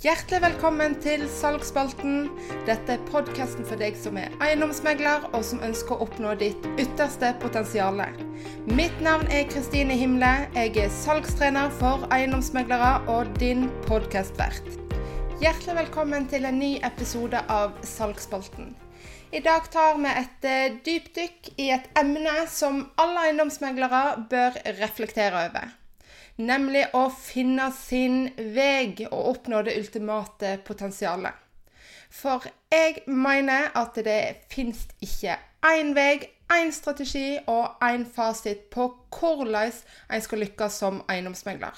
Hjertelig velkommen til Salgsspalten. Dette er podkasten for deg som er eiendomsmegler, og som ønsker å oppnå ditt ytterste potensial. Mitt navn er Kristine Himle. Jeg er salgstrener for eiendomsmeglere og din podkastvert. Hjertelig velkommen til en ny episode av Salgsspalten. I dag tar vi et eh, dypdykk i et emne som alle eiendomsmeglere bør reflektere over nemlig å finne sin vei og oppnå det ultimate potensialet. For jeg mener at det finnes ikke én vei, én strategi og én fasit på hvordan en skal lykkes som eiendomsmegler.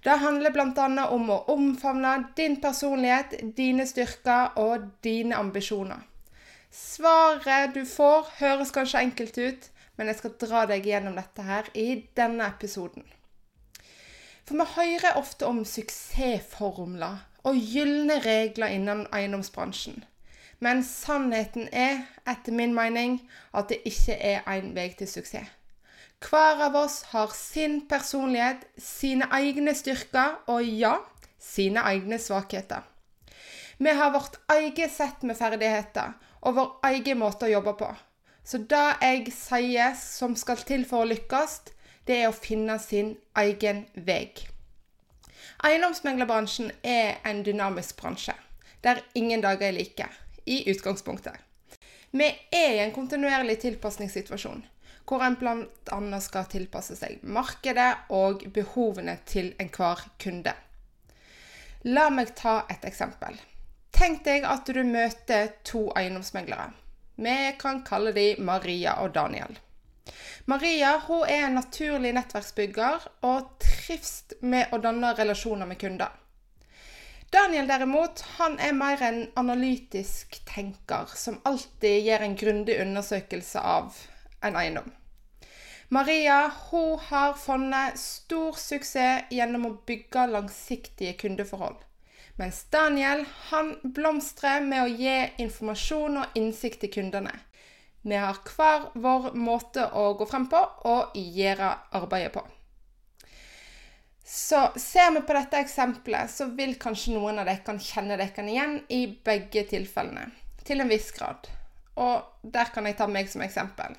Det handler bl.a. om å omfavne din personlighet, dine styrker og dine ambisjoner. Svaret du får, høres kanskje enkelt ut, men jeg skal dra deg gjennom dette her i denne episoden. For vi hører ofte om suksessformler og gylne regler innen eiendomsbransjen. Men sannheten er, etter min mening, at det ikke er én vei til suksess. Hver av oss har sin personlighet, sine egne styrker og ja, sine egne svakheter. Vi har vårt eget sett med ferdigheter og vår egen måte å jobbe på. Så det jeg sier som skal til for å lykkes, det er å finne sin egen vei. Eiendomsmeglerbransjen er en dynamisk bransje, der ingen dager er like, i utgangspunktet. Vi er i en kontinuerlig tilpasningssituasjon, hvor en bl.a. skal tilpasse seg markedet og behovene til enhver kunde. La meg ta et eksempel. Tenk deg at du møter to eiendomsmeglere. Vi kan kalle de Maria og Daniel. Maria er en naturlig nettverksbygger og trives med å danne relasjoner med kunder. Daniel derimot, han er mer en analytisk tenker som alltid gjør en grundig undersøkelse av en eiendom. Maria hun har funnet stor suksess gjennom å bygge langsiktige kundeforhold. Mens Daniel han blomstrer med å gi informasjon og innsikt til kundene. Vi har hver vår måte å gå frem på og gjøre arbeidet på. Så ser vi på dette eksempelet, så vil kanskje noen av dere kjenne dere igjen i begge tilfellene. Til en viss grad. Og der kan jeg ta meg som eksempel.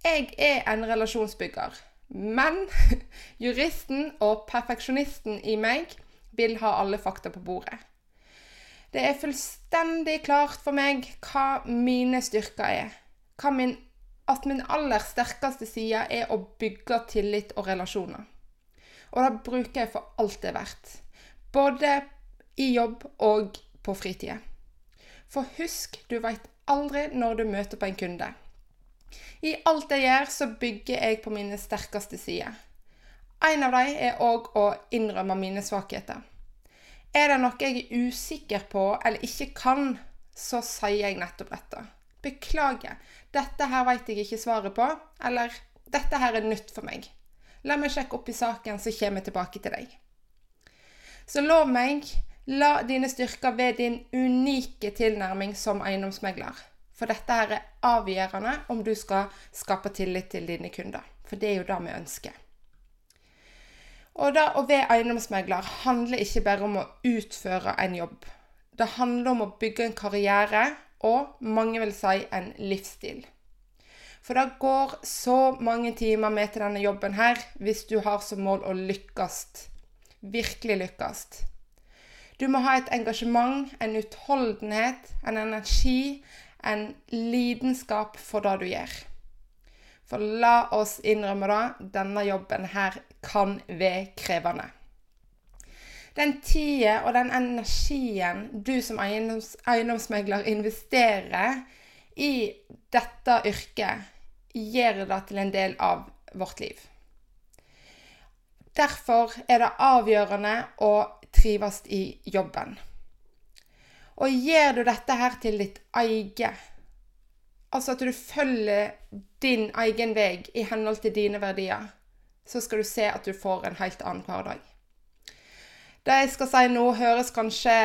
Jeg er en relasjonsbygger. Men juristen og perfeksjonisten i meg vil ha alle fakta på bordet. Det er fullstendig klart for meg hva mine styrker er min, at min aller sterkeste side er å bygge tillit og relasjoner. Og det bruker jeg for alt det er verdt. Både i jobb og på fritida. For husk, du veit aldri når du møter på en kunde. I alt jeg gjør, så bygger jeg på mine sterkeste sider. En av dem er òg å innrømme mine svakheter. Er det noe jeg er usikker på eller ikke kan, så sier jeg nettopp dette. Beklager, dette her veit jeg ikke svaret på, eller dette her er nytt for meg. La meg sjekke opp i saken, så kommer jeg tilbake til deg. Så lov meg, la dine styrker ved din unike tilnærming som eiendomsmegler. For dette her er avgjørende om du skal skape tillit til dine kunder. For det er jo det vi ønsker. Og det å være eiendomsmegler handler ikke bare om å utføre en jobb. Det handler om å bygge en karriere og mange vil si en livsstil. For det går så mange timer med til denne jobben her hvis du har som mål å lykkes. Virkelig lykkes. Du må ha et engasjement, en utholdenhet, en energi, en lidenskap for det du gjør. For la oss innrømme det, denne jobben her kan være krevende. Den tida og den energien du som eiendoms, eiendomsmegler investerer i dette yrket, gjør det til en del av vårt liv. Derfor er det avgjørende å trives i jobben. Og gjør du dette her til ditt eget, altså at du følger din egen vei i henhold til dine verdier, så skal du se at du får en helt annen hverdag. Det jeg skal si nå, høres kanskje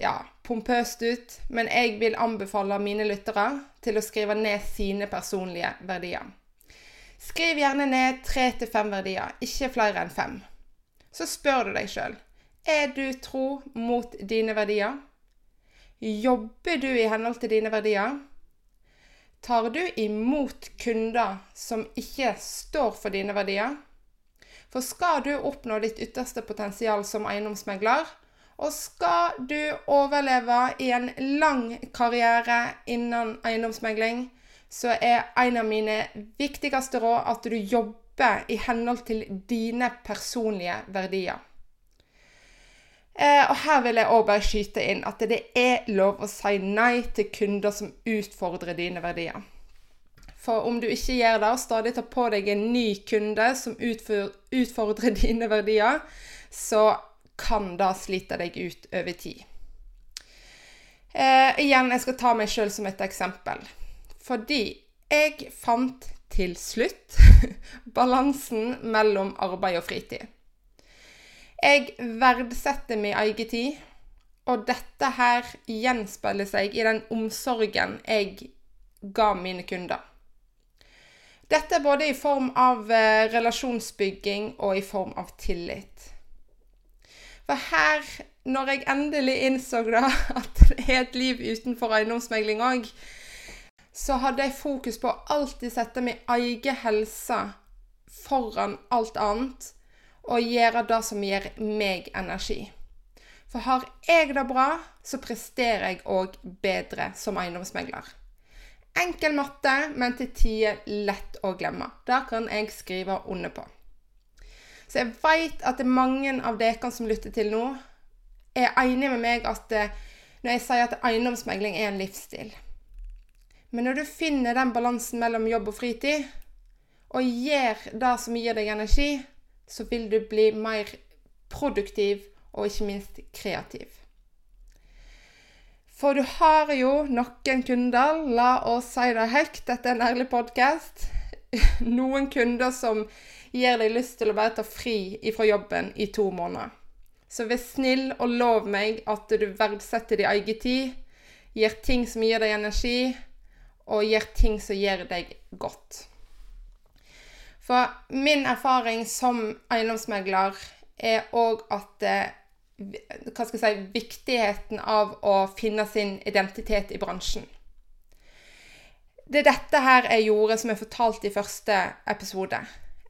ja, pompøst ut, men jeg vil anbefale mine lyttere til å skrive ned sine personlige verdier. Skriv gjerne ned tre til fem verdier, ikke flere enn fem. Så spør du deg sjøl Er du tro mot dine verdier? Jobber du i henhold til dine verdier? Tar du imot kunder som ikke står for dine verdier? For skal du oppnå ditt ytterste potensial som eiendomsmegler, og skal du overleve i en lang karriere innen eiendomsmegling, så er en av mine viktigste råd at du jobber i henhold til dine personlige verdier. Eh, og her vil jeg òg bare skyte inn at det er lov å si nei til kunder som utfordrer dine verdier. For om du ikke gjør det, og stadig tar på deg en ny kunde som utfordrer dine verdier, så kan da slite deg ut over tid. Eh, igjen, jeg skal ta meg sjøl som et eksempel. Fordi jeg fant til slutt balansen mellom arbeid og fritid. Jeg verdsetter min egen tid, og dette her gjenspeiler seg i den omsorgen jeg ga mine kunder. Dette er både i form av eh, relasjonsbygging og i form av tillit. For her, når jeg endelig innså da at det er et liv utenfor eiendomsmegling òg, så hadde jeg fokus på å alltid sette min egen helse foran alt annet og gjøre det som gir meg energi. For har jeg det bra, så presterer jeg òg bedre som eiendomsmegler. Enkel matte, men til tider lett å glemme. Det kan jeg skrive under på. Så jeg veit at det er mange av dere som lytter til nå, er enige med meg at det, når jeg sier at eiendomsmegling er en livsstil. Men når du finner den balansen mellom jobb og fritid, og gjør det som gir deg energi, så vil du bli mer produktiv og ikke minst kreativ. For du har jo noen kunder, la oss si det høyt, dette er en ærlig podkast. Noen kunder som gir deg lyst til å bare ta fri ifra jobben i to måneder. Så vær snill og lov meg at du verdsetter din egen tid, gjør ting som gir deg energi, og gjør ting som gjør deg godt. For min erfaring som eiendomsmegler er òg at eh, hva skal jeg si, viktigheten av å finne sin identitet i bransjen. Det er dette her jeg gjorde, som jeg fortalte i første episode.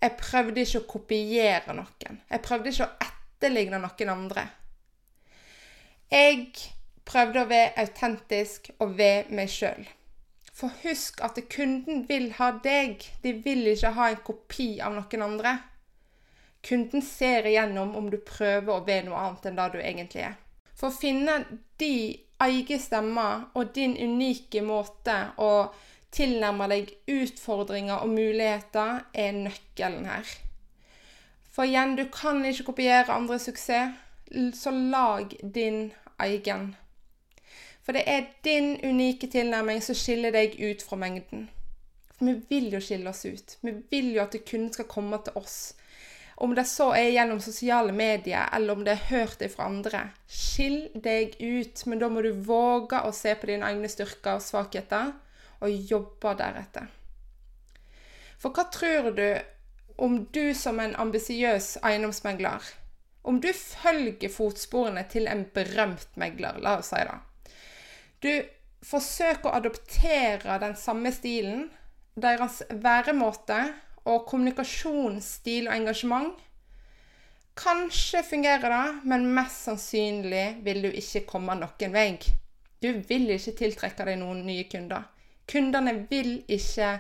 Jeg prøvde ikke å kopiere noen. Jeg prøvde ikke å etterligne noen andre. Jeg prøvde å være autentisk og være meg sjøl. For husk at kunden vil ha deg. De vil ikke ha en kopi av noen andre. Kunden ser igjennom om du prøver å være noe annet enn det du egentlig er. For å finne de egen stemme og din unike måte å tilnærme deg utfordringer og muligheter, er nøkkelen her. For igjen, du kan ikke kopiere andres suksess, så lag din egen. For det er din unike tilnærming som skiller deg ut fra mengden. For vi vil jo skille oss ut. Vi vil jo at det kun skal komme til oss. Om det så er gjennom sosiale medier, eller om det er hørt fra andre. Skill deg ut, men da må du våge å se på dine egne styrker og svakheter, og jobber deretter. For hva tror du om du som en ambisiøs eiendomsmegler Om du følger fotsporene til en berømt megler, la oss si det du forsøker å adoptere den samme stilen, deres væremåte og kommunikasjonsstil og engasjement. Kanskje fungerer det, men mest sannsynlig vil du ikke komme noen vei. Du vil ikke tiltrekke deg noen nye kunder. Kundene vil ikke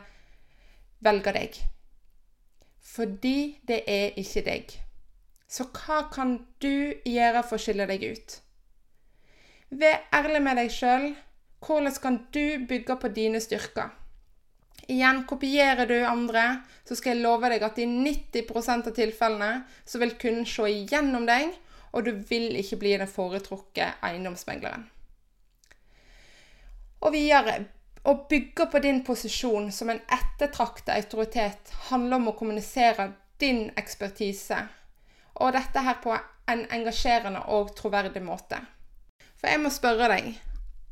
velge deg. Fordi det er ikke deg. Så hva kan du gjøre for å skille deg ut? Vær ærlig med deg sjøl. Hvordan kan du bygge på dine styrker? Igjen, kopierer du andre, så skal jeg love deg at i 90% av tilfellene så vil kunden se igjennom deg, og du vil ikke bli den foretrukne eiendomsmegleren. Og videre å bygge på din posisjon som en ettertraktet autoritet handler om å kommunisere din ekspertise, og dette her på en engasjerende og troverdig måte. For jeg må spørre deg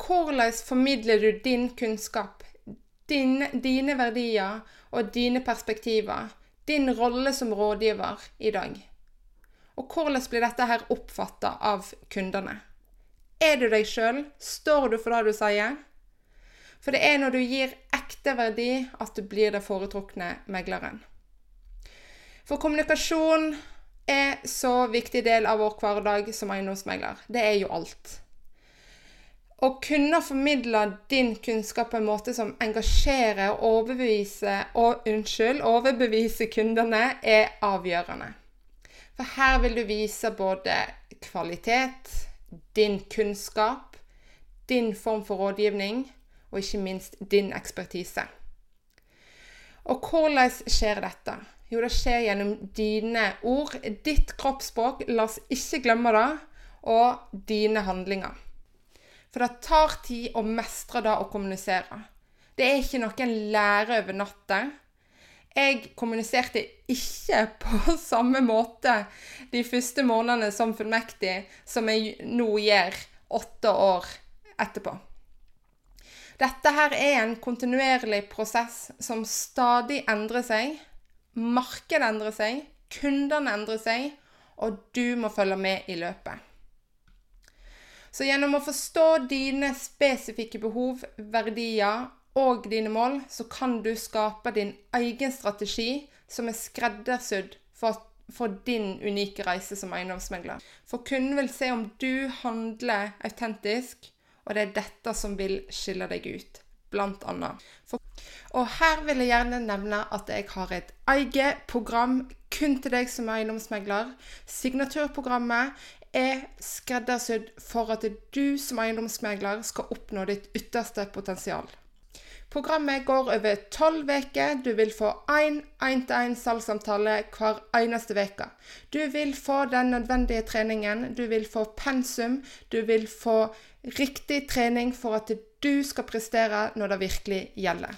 hvordan formidler du din kunnskap, din, dine verdier og dine perspektiver, din rolle som rådgiver i dag? Og hvordan blir dette her oppfatta av kundene? Er du deg sjøl? Står du for det du sier? For det er når du gir ekte verdi, at du blir det foretrukne megleren. For kommunikasjon er så viktig del av vår hverdag som eiendomsmegler. Det er jo alt. Å kunne formidle din kunnskap på en måte som engasjerer og overbeviser, og, unnskyld, overbeviser kundene, er avgjørende. For her vil du vise både kvalitet, din kunnskap, din form for rådgivning, og ikke minst din ekspertise. Og hvordan skjer dette? Jo, det skjer gjennom dine ord, ditt kroppsspråk, la oss ikke glemme det, og dine handlinger. For det tar tid å mestre det å kommunisere. Det er ikke noe en lærer over natta. Jeg kommuniserte ikke på samme måte de første månedene som fullmektig som jeg nå gjør åtte år etterpå. Dette her er en kontinuerlig prosess som stadig endrer seg. Markedet endrer seg, kundene endrer seg, og du må følge med i løpet. Så gjennom å forstå dine spesifikke behov, verdier og dine mål, så kan du skape din egen strategi som er skreddersydd for, for din unike reise som eiendomsmegler. For kunden vil se om du handler autentisk, og det er dette som vil skille deg ut, blant annet. For, og her vil jeg gjerne nevne at jeg har et eget program kun til deg som eiendomsmegler. Signaturprogrammet er skreddersydd for at du som eiendomsmegler skal oppnå ditt ytterste potensial. Programmet går over tolv uker. Du vil få én én-til-én salgssamtale hver eneste uke. Du vil få den nødvendige treningen, du vil få pensum, du vil få riktig trening for at du skal prestere når det virkelig gjelder.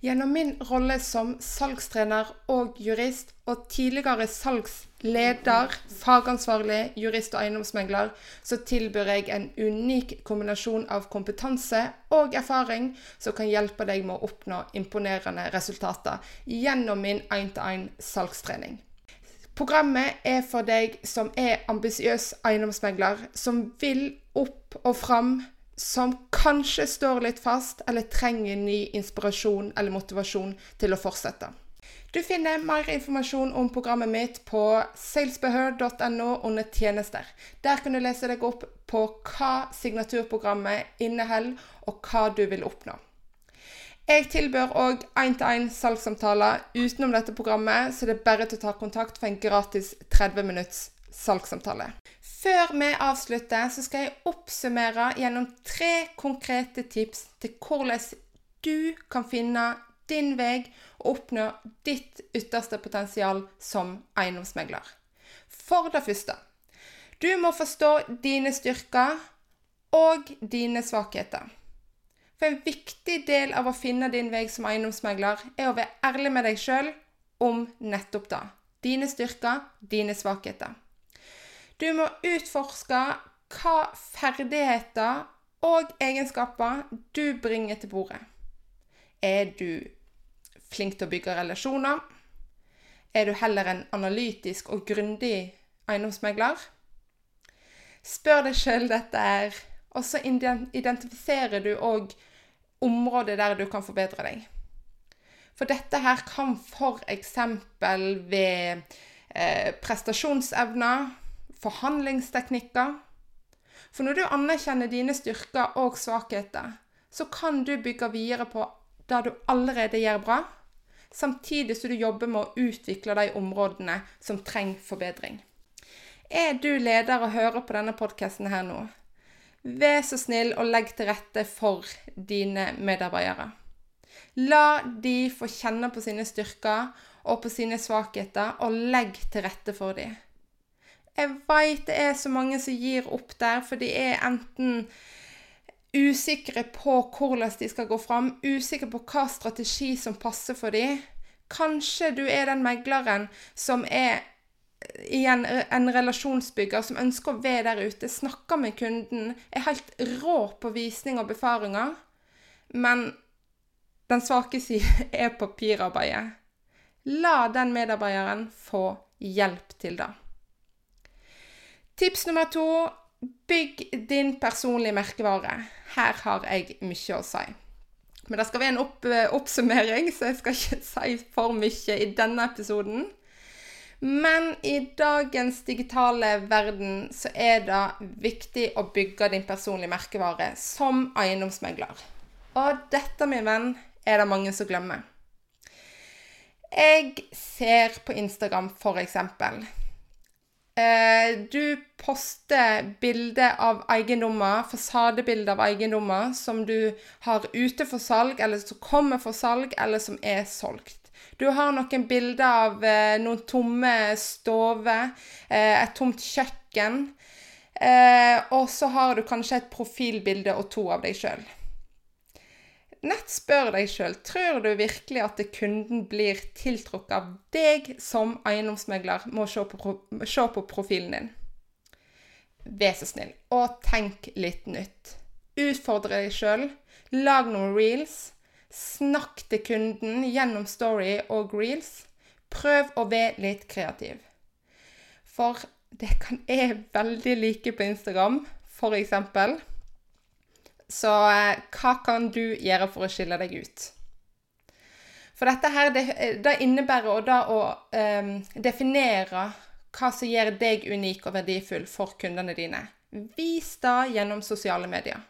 Gjennom min rolle som salgstrener og jurist, og tidligere salgsleder, fagansvarlig, jurist og eiendomsmegler, så tilbyr jeg en unik kombinasjon av kompetanse og erfaring som kan hjelpe deg med å oppnå imponerende resultater gjennom min 1-til-1 salgstrening. Programmet er for deg som er ambisiøs eiendomsmegler, som vil opp og fram som kanskje står litt fast, eller trenger ny inspirasjon eller motivasjon til å fortsette. Du finner mer informasjon om programmet mitt på salesbehør.no under tjenester. Der kan du lese deg opp på hva signaturprogrammet inneholder, og hva du vil oppnå. Jeg tilbyr òg én-til-én salgssamtaler utenom dette programmet, så det er bare til å ta kontakt for en gratis 30 minutts salgssamtale. Før vi avslutter, så skal jeg oppsummere gjennom tre konkrete tips til hvordan du kan finne din vei og oppnå ditt ytterste potensial som eiendomsmegler. For det første du må forstå dine styrker og dine svakheter. For en viktig del av å finne din vei som eiendomsmegler er å være ærlig med deg sjøl om nettopp det. Dine styrker, dine svakheter. Du må utforske hva ferdigheter og egenskaper du bringer til bordet. Er du flink til å bygge relasjoner? Er du heller en analytisk og grundig eiendomsmegler? Spør deg sjøl dette her, og så identifiserer du òg områder der du kan forbedre deg. For dette her kan f.eks. ved eh, prestasjonsevner, forhandlingsteknikker. For når du anerkjenner dine styrker og svakheter, så kan du bygge videre på det du allerede gjør bra, samtidig som du jobber med å utvikle de områdene som trenger forbedring. Er du leder og hører på denne podkasten her nå, vær så snill og legg til rette for dine medarbeidere. La de få kjenne på sine styrker og på sine svakheter, og legg til rette for dem. Jeg veit det er så mange som gir opp der, for de er enten usikre på hvordan de skal gå fram, usikre på hva strategi som passer for dem. Kanskje du er den megleren som er igjen en relasjonsbygger som ønsker å være der ute, snakker med kunden, er helt rå på visning og befaringer, men den svake side er papirarbeidet. La den medarbeideren få hjelp til det. Tips nummer to bygg din personlige merkevare. Her har jeg mye å si. Men det skal være en opp, oppsummering, så jeg skal ikke si for mye i denne episoden. Men i dagens digitale verden så er det viktig å bygge din personlige merkevare som eiendomsmegler. Og dette, min venn, er det mange som glemmer. Jeg ser på Instagram f.eks. Eh, du poster bilder av eiendommer, fasadebilder av eiendommer som du har ute for salg, eller som kommer for salg, eller som er solgt. Du har noen bilder av eh, noen tomme stover, eh, et tomt kjøkken, og så har du kanskje et profilbilde og to av deg sjøl nett spør deg sjøl tror du virkelig at kunden blir tiltrukket av deg som eiendomsmegler må se på, se på profilen din. Vær så snill, og tenk litt nytt. Utfordre deg sjøl. Lag noen reels. Snakk til kunden gjennom story og reels. Prøv å være litt kreativ. For det kan jeg veldig like på Instagram, for eksempel. Så eh, hva kan du gjøre for å skille deg ut? For dette her, det, det innebærer da å um, definere hva som gjør deg unik og verdifull for kundene dine. Vis det gjennom sosiale medier.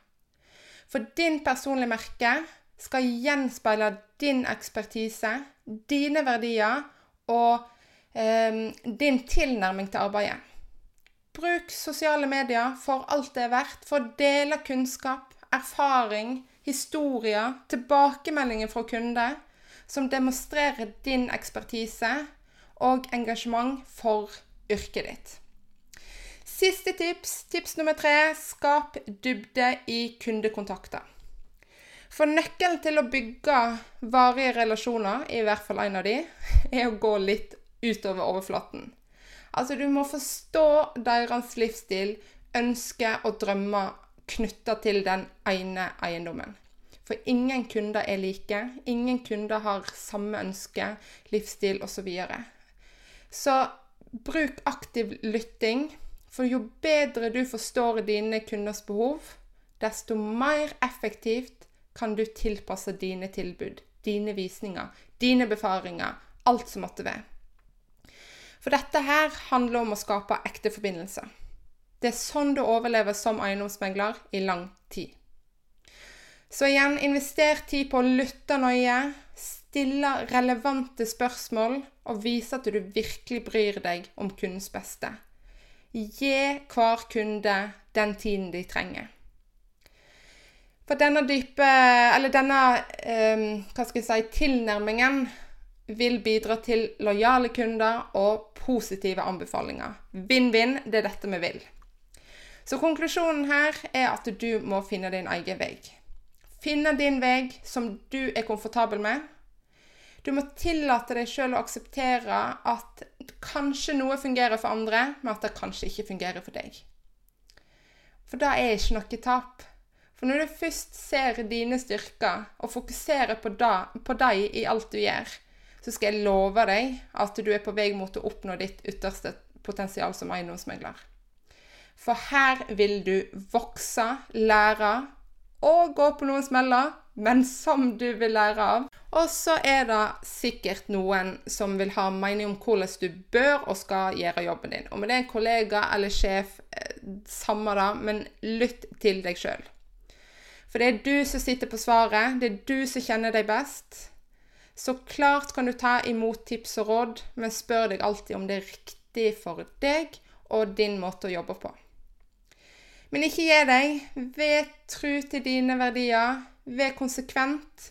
For din personlige merke skal gjenspeile din ekspertise, dine verdier og um, din tilnærming til arbeidet. Bruk sosiale medier for alt det er verdt, for å dele kunnskap, erfaring, historier, tilbakemeldinger fra kunder som demonstrerer din ekspertise og engasjement for yrket ditt. Siste tips, tips nummer tre, skap dybde i kundekontakter. For nøkkelen til å bygge varige relasjoner, i hvert fall en av de, er å gå litt utover overflaten. Altså, du må forstå deres livsstil, ønsker og drømmer knytta til den ene eiendommen. For ingen kunder er like. Ingen kunder har samme ønske, livsstil osv. Så, videre. så bruk aktiv lytting. For jo bedre du forstår dine kunders behov, desto mer effektivt kan du tilpasse dine tilbud, dine visninger, dine befaringer, alt som måtte være. For dette her handler om å skape ekte forbindelser. Det er sånn du overlever som eiendomsmegler i lang tid. Så igjen, invester tid på å lytte nøye, stille relevante spørsmål og vise at du virkelig bryr deg om kundens beste. Gi hver kunde den tiden de trenger. For denne dype Eller denne eh, hva skal jeg si, tilnærmingen vil bidra til lojale kunder og positive anbefalinger. Vinn-vinn, det er dette vi vil. Så konklusjonen her er at du må finne din egen vei. Finne din vei som du er komfortabel med. Du må tillate deg sjøl å akseptere at kanskje noe fungerer for andre, men at det kanskje ikke fungerer for deg. For det er ikke noe tap. For når du først ser dine styrker og fokuserer på, da, på dem i alt du gjør, så skal jeg love deg at du er på vei mot å oppnå ditt ytterste potensial som eiendomsmegler. For her vil du vokse, lære og gå på noen smeller, men som du vil lære av. Og så er det sikkert noen som vil ha mening om hvordan du bør og skal gjøre jobben din. Om det er en kollega eller sjef, eh, samme det, men lytt til deg sjøl. For det er du som sitter på svaret, det er du som kjenner deg best. Så klart kan du ta imot tips og råd, men spør deg alltid om det er riktig for deg og din måte å jobbe på. Men ikke gi deg. Vær tru til dine verdier. Vær konsekvent.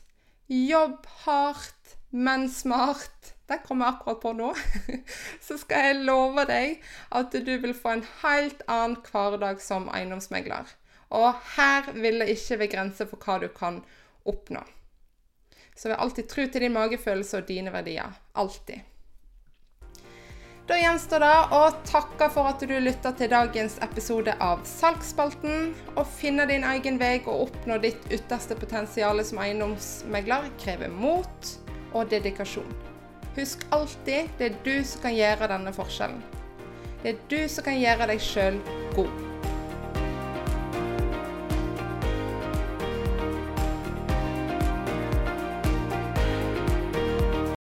Jobb hardt, men smart. Det kommer akkurat på nå. Så skal jeg love deg at du vil få en helt annen hverdag som eiendomsmegler. Og her vil det ikke være grenser for hva du kan oppnå. Så vær alltid tru til din magefølelse og dine verdier. Alltid. Da gjenstår det å takke for at du lytta til dagens episode av Salgsspalten. Å finne din egen vei og oppnå ditt ytterste potensial som eiendomsmegler krever mot og dedikasjon. Husk alltid det er du som kan gjøre denne forskjellen. Det er du som kan gjøre deg sjøl god.